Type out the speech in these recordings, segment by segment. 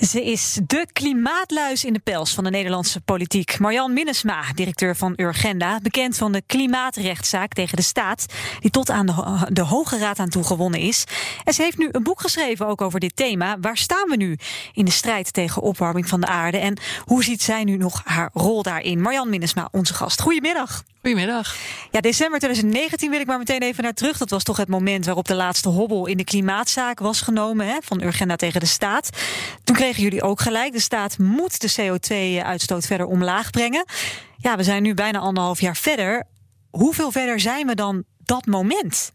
Ze is de klimaatluis in de pels van de Nederlandse politiek. Marjan Minnesma, directeur van Urgenda, bekend van de klimaatrechtszaak tegen de staat, die tot aan de, de Hoge Raad aan toe gewonnen is. En ze heeft nu een boek geschreven ook over dit thema. Waar staan we nu in de strijd tegen opwarming van de aarde? En hoe ziet zij nu nog haar rol daarin? Marjan Minnesma, onze gast. Goedemiddag. Goedemiddag. Ja, december 2019 wil ik maar meteen even naar terug. Dat was toch het moment waarop de laatste hobbel in de klimaatzaak was genomen hè, van Urgenda tegen de staat. Toen kregen jullie ook gelijk. De staat moet de CO2-uitstoot verder omlaag brengen. Ja, we zijn nu bijna anderhalf jaar verder. Hoeveel verder zijn we dan dat moment?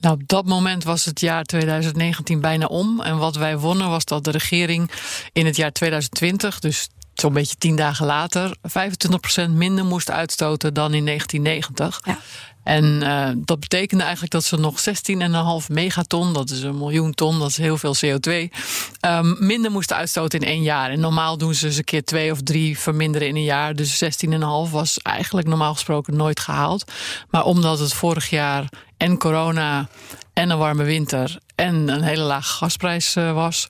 Nou, op dat moment was het jaar 2019 bijna om. En wat wij wonnen was dat de regering in het jaar 2020, dus zo'n beetje tien dagen later, 25% minder moest uitstoten dan in 1990. Ja. En uh, dat betekende eigenlijk dat ze nog 16,5 megaton, dat is een miljoen ton, dat is heel veel CO2, um, ehm, minder moesten uitstoten in één jaar. En normaal doen ze eens een keer twee of drie verminderen in een jaar. Dus 16,5 was eigenlijk normaal gesproken nooit gehaald. Maar omdat het vorig jaar en corona en een warme winter en een hele lage gasprijs uh, was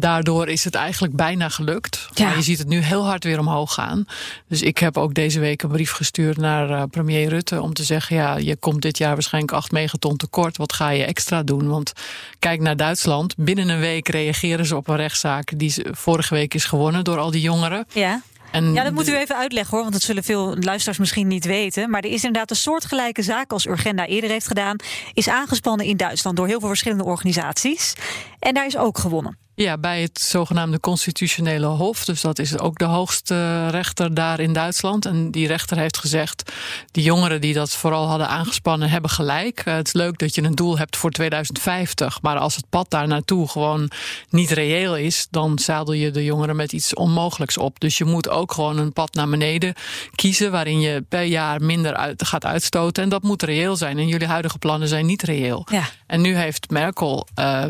daardoor is het eigenlijk bijna gelukt. Ja. Maar je ziet het nu heel hard weer omhoog gaan. Dus ik heb ook deze week een brief gestuurd naar uh, premier Rutte om te zeggen: ja, je komt dit jaar waarschijnlijk 8 megaton tekort. Wat ga je extra doen? Want kijk naar Duitsland. Binnen een week reageren ze op een rechtszaak die vorige week is gewonnen door al die jongeren. Ja. En ja, dat moet u even uitleggen hoor, want dat zullen veel luisteraars misschien niet weten. Maar er is inderdaad een soortgelijke zaak als Urgenda eerder heeft gedaan. Is aangespannen in Duitsland door heel veel verschillende organisaties. En daar is ook gewonnen. Ja, bij het zogenaamde constitutionele hof. Dus dat is ook de hoogste rechter daar in Duitsland. En die rechter heeft gezegd: die jongeren die dat vooral hadden aangespannen, hebben gelijk. Eh, het is leuk dat je een doel hebt voor 2050. Maar als het pad daar naartoe gewoon niet reëel is, dan zadel je de jongeren met iets onmogelijks op. Dus je moet ook gewoon een pad naar beneden kiezen waarin je per jaar minder uit, gaat uitstoten. En dat moet reëel zijn. En jullie huidige plannen zijn niet reëel. Ja. En nu heeft Merkel, uh,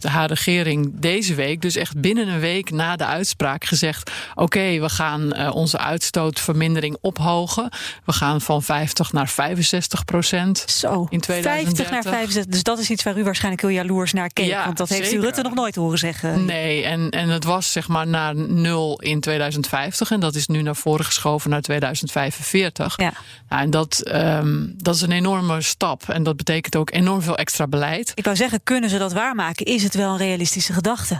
haar regering, deze week, dus echt binnen een week na de uitspraak, gezegd: Oké, we gaan uh, onze uitstootvermindering ophogen. We gaan van 50 naar 65 procent. Zo, in 2050 naar 65. Dus dat is iets waar u waarschijnlijk heel jaloers naar keek. Ja, want dat heeft u Rutte nog nooit horen zeggen. Nee, en, en het was zeg maar naar nul in 2050. En dat is nu naar voren geschoven naar 2045. Ja. Nou, en dat, um, dat is een enorme stap. En dat betekent ook enorm veel extra beleid. Ik wou zeggen, kunnen ze dat waarmaken? Is het wel een realistische gedachte?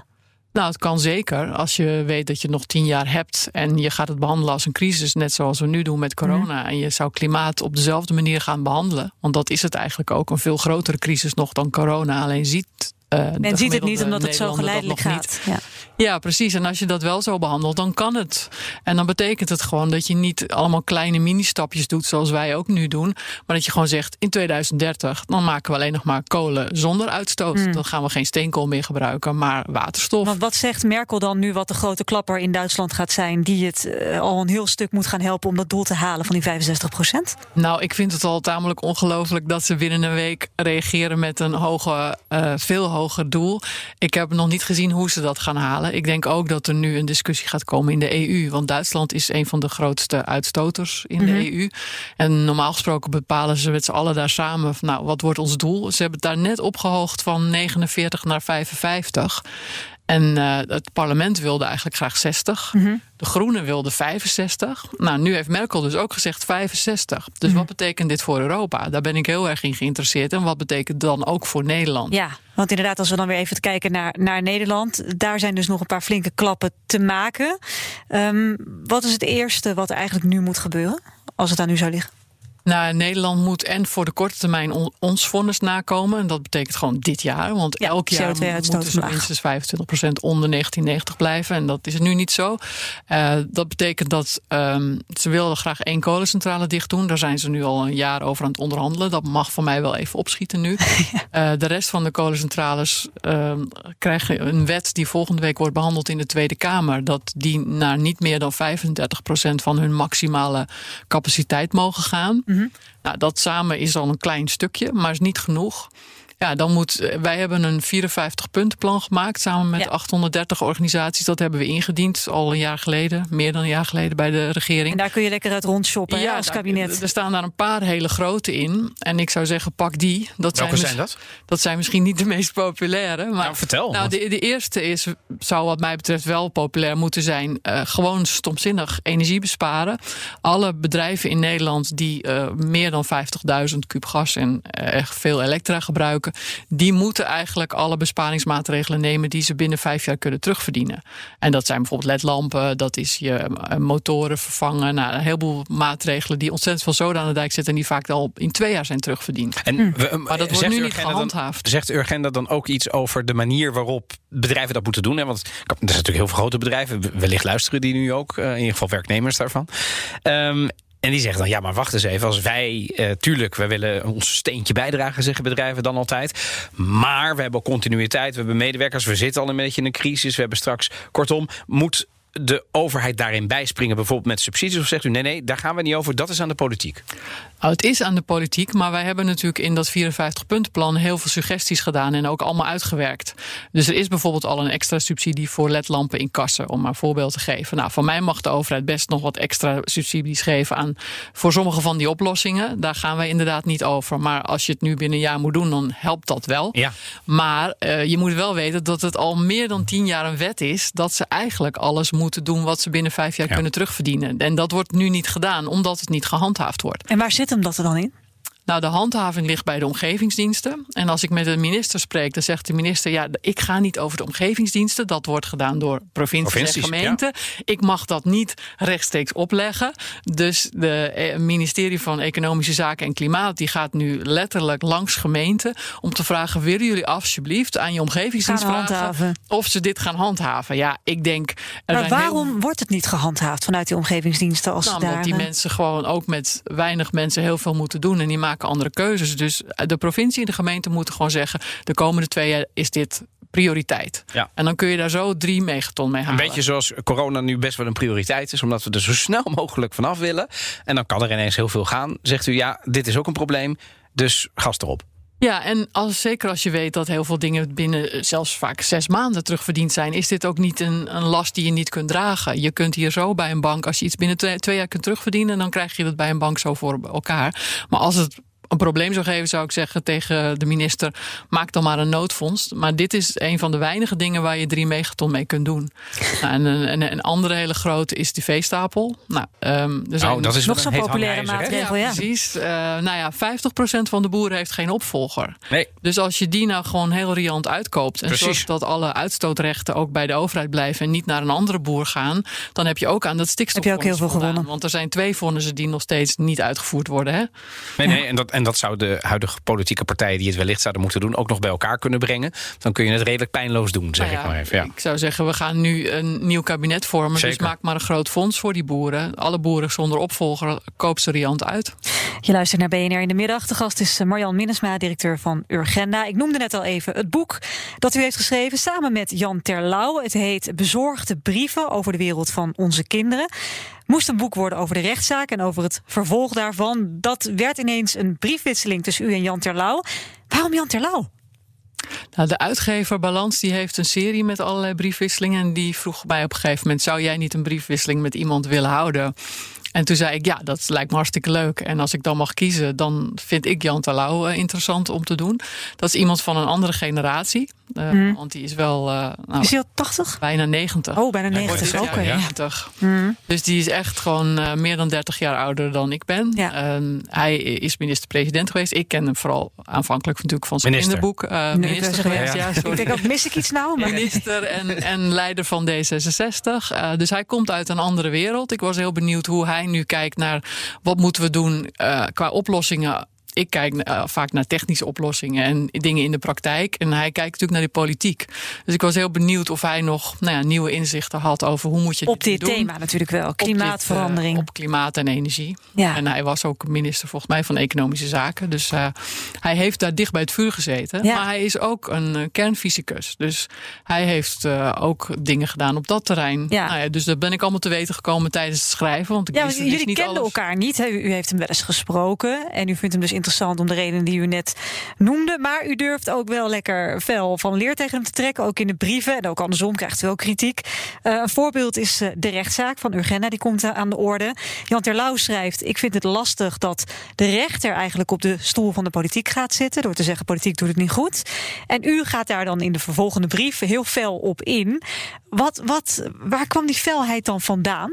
Nou, het kan zeker. Als je weet dat je nog tien jaar hebt en je gaat het behandelen als een crisis, net zoals we nu doen met corona. Mhm. En je zou klimaat op dezelfde manier gaan behandelen. Want dat is het eigenlijk ook. Een veel grotere crisis nog dan corona. Alleen ziet uh, Men ziet het niet omdat het zo geleidelijk gaat. Ja. ja. precies. En als je dat wel zo behandelt, dan kan het. En dan betekent het gewoon dat je niet allemaal kleine mini-stapjes doet, zoals wij ook nu doen. Maar dat je gewoon zegt: in 2030, dan maken we alleen nog maar kolen zonder uitstoot. Hmm. Dan gaan we geen steenkool meer gebruiken, maar waterstof. Want wat zegt Merkel dan nu, wat de grote klapper in Duitsland gaat zijn, die het uh, al een heel stuk moet gaan helpen om dat doel te halen van die 65 procent? Nou, ik vind het al tamelijk ongelooflijk dat ze binnen een week reageren met een hoge, uh, veel hoger hoger doel. Ik heb nog niet gezien hoe ze dat gaan halen. Ik denk ook dat er nu een discussie gaat komen in de EU. Want Duitsland is een van de grootste uitstoters in de EU. Mhm. En normaal gesproken bepalen ze met z'n allen daar samen... Van, nou, wat wordt ons doel? Ze hebben het daar net opgehoogd van 49 naar 55. En uh, het parlement wilde eigenlijk graag 60. Mm -hmm. De Groenen wilden 65. Nou, nu heeft Merkel dus ook gezegd 65. Dus mm -hmm. wat betekent dit voor Europa? Daar ben ik heel erg in geïnteresseerd. En wat betekent dan ook voor Nederland? Ja, want inderdaad, als we dan weer even kijken naar, naar Nederland, daar zijn dus nog een paar flinke klappen te maken. Um, wat is het eerste wat er eigenlijk nu moet gebeuren, als het aan u zou liggen? Nou, Nederland moet en voor de korte termijn ons vonnis nakomen. En dat betekent gewoon dit jaar. Want elk jaar moeten ze minstens 25% onder 1990 blijven. En dat is nu niet zo. Uh, dat betekent dat um, ze wilden graag één kolencentrale dicht doen. Daar zijn ze nu al een jaar over aan het onderhandelen. Dat mag voor mij wel even opschieten nu. uh, de rest van de kolencentrales uh, krijgen een wet die volgende week wordt behandeld in de Tweede Kamer. Dat die naar niet meer dan 35% van hun maximale capaciteit mogen gaan. Nou, dat samen is al een klein stukje, maar is niet genoeg. Ja, dan moet, eh, wij hebben een 54-puntenplan gemaakt samen met Ja. 830 organisaties. Dat hebben we ingediend al een jaar geleden, meer dan een jaar geleden bij de regering. En daar kun je lekker uit rondshoppen hè, als daar- kabinet. Er staan daar een paar hele grote in. En ik zou zeggen, pak die. Dat Welke zijn dat? Dat zijn misschien niet de meest populaire. Maar Nou, vertel. Nou, de, de eerste is, zou wat mij betreft wel populair moeten zijn. eh, gewoon stomzinnig energie besparen. Alle bedrijven in Nederland die eh, meer dan 50.000 kub gas en eh, echt veel elektra gebruiken. Die moeten eigenlijk alle besparingsmaatregelen nemen die ze binnen vijf jaar kunnen terugverdienen. En dat zijn bijvoorbeeld ledlampen, dat is je eh, motoren vervangen. Nou, een heleboel maatregelen die ontzettend veel zoden aan de dijk zetten. En die vaak al in twee jaar zijn terugverdiend. En we- Hm. Maar dat wordt nu niet gehandhaafd. Dan, zegt uw agenda dan ook iets over de manier waarop bedrijven dat moeten doen? Hè? Want er zijn natuurlijk heel veel grote bedrijven. Wellicht luisteren die nu ook. eh, in ieder geval werknemers daarvan. Ehm, en die zeggen dan, ja, maar wacht eens even. Als wij, eh, tuurlijk, wij willen ons steentje bijdragen, zeggen bedrijven dan altijd. Maar we hebben continuïteit, we hebben medewerkers. We zitten al een beetje in een crisis. We hebben straks, kortom, moet de overheid daarin bijspringen? Bijvoorbeeld met subsidies? Of zegt u, nee, nee, daar gaan we niet over. Dat is aan de politiek. Nou, het is aan de politiek, maar wij hebben natuurlijk in dat 54-puntenplan heel veel suggesties gedaan en ook allemaal uitgewerkt. Dus er is bijvoorbeeld al een extra subsidie voor ledlampen in kassen, om maar een voorbeeld te geven. Nou, van mij mag de overheid best nog wat extra subsidies geven aan voor sommige van die oplossingen. Daar gaan wij inderdaad niet over. Maar als je het nu binnen een jaar moet doen, dan helpt dat wel. Ja. Maar eh, je moet wel weten dat het al meer dan tien jaar een wet is dat ze eigenlijk alles moeten doen wat ze binnen vijf jaar Ja. kunnen terugverdienen. En dat wordt nu niet gedaan, omdat het niet gehandhaafd wordt. En waar zit hem dat er dan in? Nou, de handhaving ligt bij de omgevingsdiensten. En als ik met de minister spreek, dan zegt de minister: ja, ik ga niet over de omgevingsdiensten. Dat wordt gedaan door provincies, Provincies, en gemeenten. Ik mag dat niet rechtstreeks opleggen. Dus de eh, ministerie van Economische Zaken en Klimaat die gaat nu letterlijk langs gemeenten om te vragen: willen jullie alsjeblieft aan je omgevingsdienst Gaan vragen handhaven. of ze dit gaan handhaven? Ja, ik denk. Er Maar heel- waarom wordt het niet gehandhaafd vanuit die omgevingsdiensten als nou, ze daar... omdat die eh, mensen gewoon ook met weinig mensen heel veel moeten doen. En die maken andere keuzes. Dus de provincie en de gemeente moeten gewoon zeggen... de komende twee jaar is dit prioriteit. Ja. En dan kun je daar zo drie megaton mee Een halen. beetje zoals corona nu best wel een prioriteit is, omdat we er zo snel mogelijk vanaf willen. En dan kan er ineens heel veel gaan. Zegt u ja, dit is ook een probleem, dus gas erop. Ja, en als, zeker als je weet dat heel veel dingen binnen eh, zelfs vaak zes maanden terugverdiend zijn, is dit ook niet een, een last die je niet kunt dragen. Je kunt hier zo bij een bank, als je iets binnen twee, twee jaar kunt terugverdienen, dan krijg je dat bij een bank zo voor elkaar. Maar als het een probleem zou geven, zou ik zeggen tegen de minister: maak dan maar een noodfonds. Maar dit is een van de weinige dingen waar je drie megaton mee kunt doen. Nou, en een, en een andere hele grote is die veestapel. Nou, ehm, er zijn Oh, dat is Nog zo'n populaire maatregel. ja, ja. precies. Eh, nou ja, 50% van de boeren heeft geen opvolger. Nee, Dus als je die nou gewoon heel riant uitkoopt en Precies. zorgt dat alle uitstootrechten ook bij de overheid blijven en niet naar een andere boer gaan, dan heb je ook aan dat stikstof. Heb je ook heel veel gewonnen. Want er zijn twee vonnissen die nog steeds niet uitgevoerd worden. Hè? nee, nee en, dat, en dat zou de huidige politieke partijen die het wellicht zouden moeten doen, ook nog bij elkaar kunnen brengen. Dan kun je het redelijk pijnloos doen, zeg Nou ik maar even. Ja. Ik zou zeggen, we gaan nu een nieuw kabinet vormen. Zeker. Dus maak maar een groot fonds voor die boeren. Alle boeren zonder opvolger, koop ze riant uit. Je luistert naar BNR in de middag. De gast is eh, Marjan Minnesma, directeur van Urgenda. Ik noemde net al even het boek dat u heeft geschreven samen met Jan Terlouw. Het heet Bezorgde brieven over de wereld van onze kinderen. Moest een boek worden over de rechtszaak en over het vervolg daarvan. Dat werd ineens een briefwisseling tussen u en Jan Terlouw. Waarom Jan Terlouw? Nou, de uitgever Balans die heeft een serie met allerlei briefwisselingen. En die vroeg mij op een gegeven moment: zou jij niet een briefwisseling met iemand willen houden? En toen zei ik, ja, dat lijkt me hartstikke leuk. En als ik dan mag kiezen, dan vind ik Jan Terlouw eh, interessant om te doen. Dat is iemand van een andere generatie. Eh, Want die is wel eh, nou, Is hij al 80? bijna 90. Oh, bijna Ja, 90. wordt Oké. 90. Mhm. Dus die is echt gewoon eh, meer dan 30 jaar ouder dan ik ben. Ja. Ehm, hij is minister-president geweest. Ik ken hem vooral aanvankelijk natuurlijk van zijn Minister. kinderboek. eh, minister zeggen, geweest, ja. ja. Ik denk ook, mis ik iets nou? Maar... Minister en, en leider van D66. Eh, dus hij komt uit een andere wereld. Ik was heel benieuwd hoe hij nu kijkt naar wat moeten we doen eh, qua oplossingen ik kijk uh, vaak naar technische oplossingen en dingen in de praktijk. En hij kijkt natuurlijk naar de politiek. Dus ik was heel benieuwd of hij nog nou ja, nieuwe inzichten had over hoe moet je op dit thema natuurlijk wel, klimaatverandering. Op, dit, uh, op klimaat en energie. Ja. En hij was ook minister volgens mij van Economische Zaken. Dus uh, hij heeft daar dicht bij het vuur gezeten. Ja. Maar hij is ook een kernfysicus. Dus hij heeft ook dingen gedaan op dat terrein. Ja. Nou ja, dus daar ben ik allemaal te weten gekomen tijdens het schrijven. Want ik ja, wist jullie dus niet kenden alles. elkaar niet. Hè? U heeft hem wel eens gesproken. En u vindt hem dus interessant om de reden die u net noemde. Maar u durft ook wel lekker fel van leer tegen hem te trekken. Ook in de brieven. En ook andersom krijgt u wel kritiek. Uh, een voorbeeld is uh, de rechtszaak van Urgenna. Die komt aan de orde. Jan Terlouw schrijft... Ik vind het lastig dat de rechter eigenlijk op de stoel van de politiek gaat zitten. Door te zeggen, politiek doet het niet goed. En u gaat daar dan in de vervolgende brief heel fel op in. Wat, wat, waar kwam die felheid dan vandaan?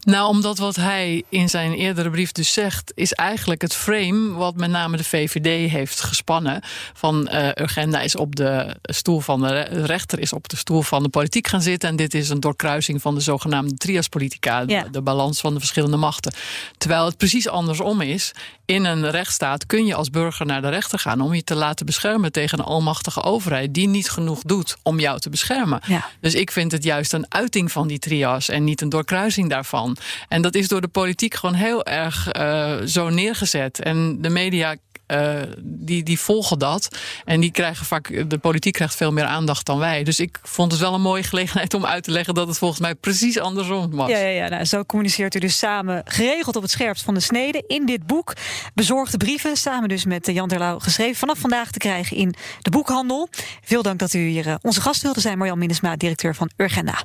Nou, omdat wat hij in zijn eerdere brief dus zegt, is eigenlijk het frame wat met name de VVD heeft gespannen. Van uh, Urgenda is op de stoel van de rechter, is op de stoel van de politiek gaan zitten. En dit is een doorkruising van de zogenaamde triaspolitica, ja. de, de balans van de verschillende machten. Terwijl het precies andersom is. In een rechtsstaat kun je als burger naar de rechter gaan om je te laten beschermen tegen een almachtige overheid die niet genoeg doet om jou te beschermen. Ja. Dus ik vind het juist een uiting van die trias en niet een doorkruising daarvan. En dat is door de politiek gewoon heel erg uh, zo neergezet. En de media uh, die, die volgen dat. En die krijgen vaak, de politiek krijgt veel meer aandacht dan wij. Dus ik vond het wel een mooie gelegenheid om uit te leggen dat het volgens mij precies andersom was. Ja, ja. Nou, zo communiceert u dus samen geregeld op het scherpst van de snede in dit boek. Bezorgde brieven, samen dus met Jan Terlouw geschreven. Vanaf vandaag te krijgen in de boekhandel. Veel dank dat u hier uh, onze gast wilde zijn, Marjan Minnesma, directeur van Urgenda.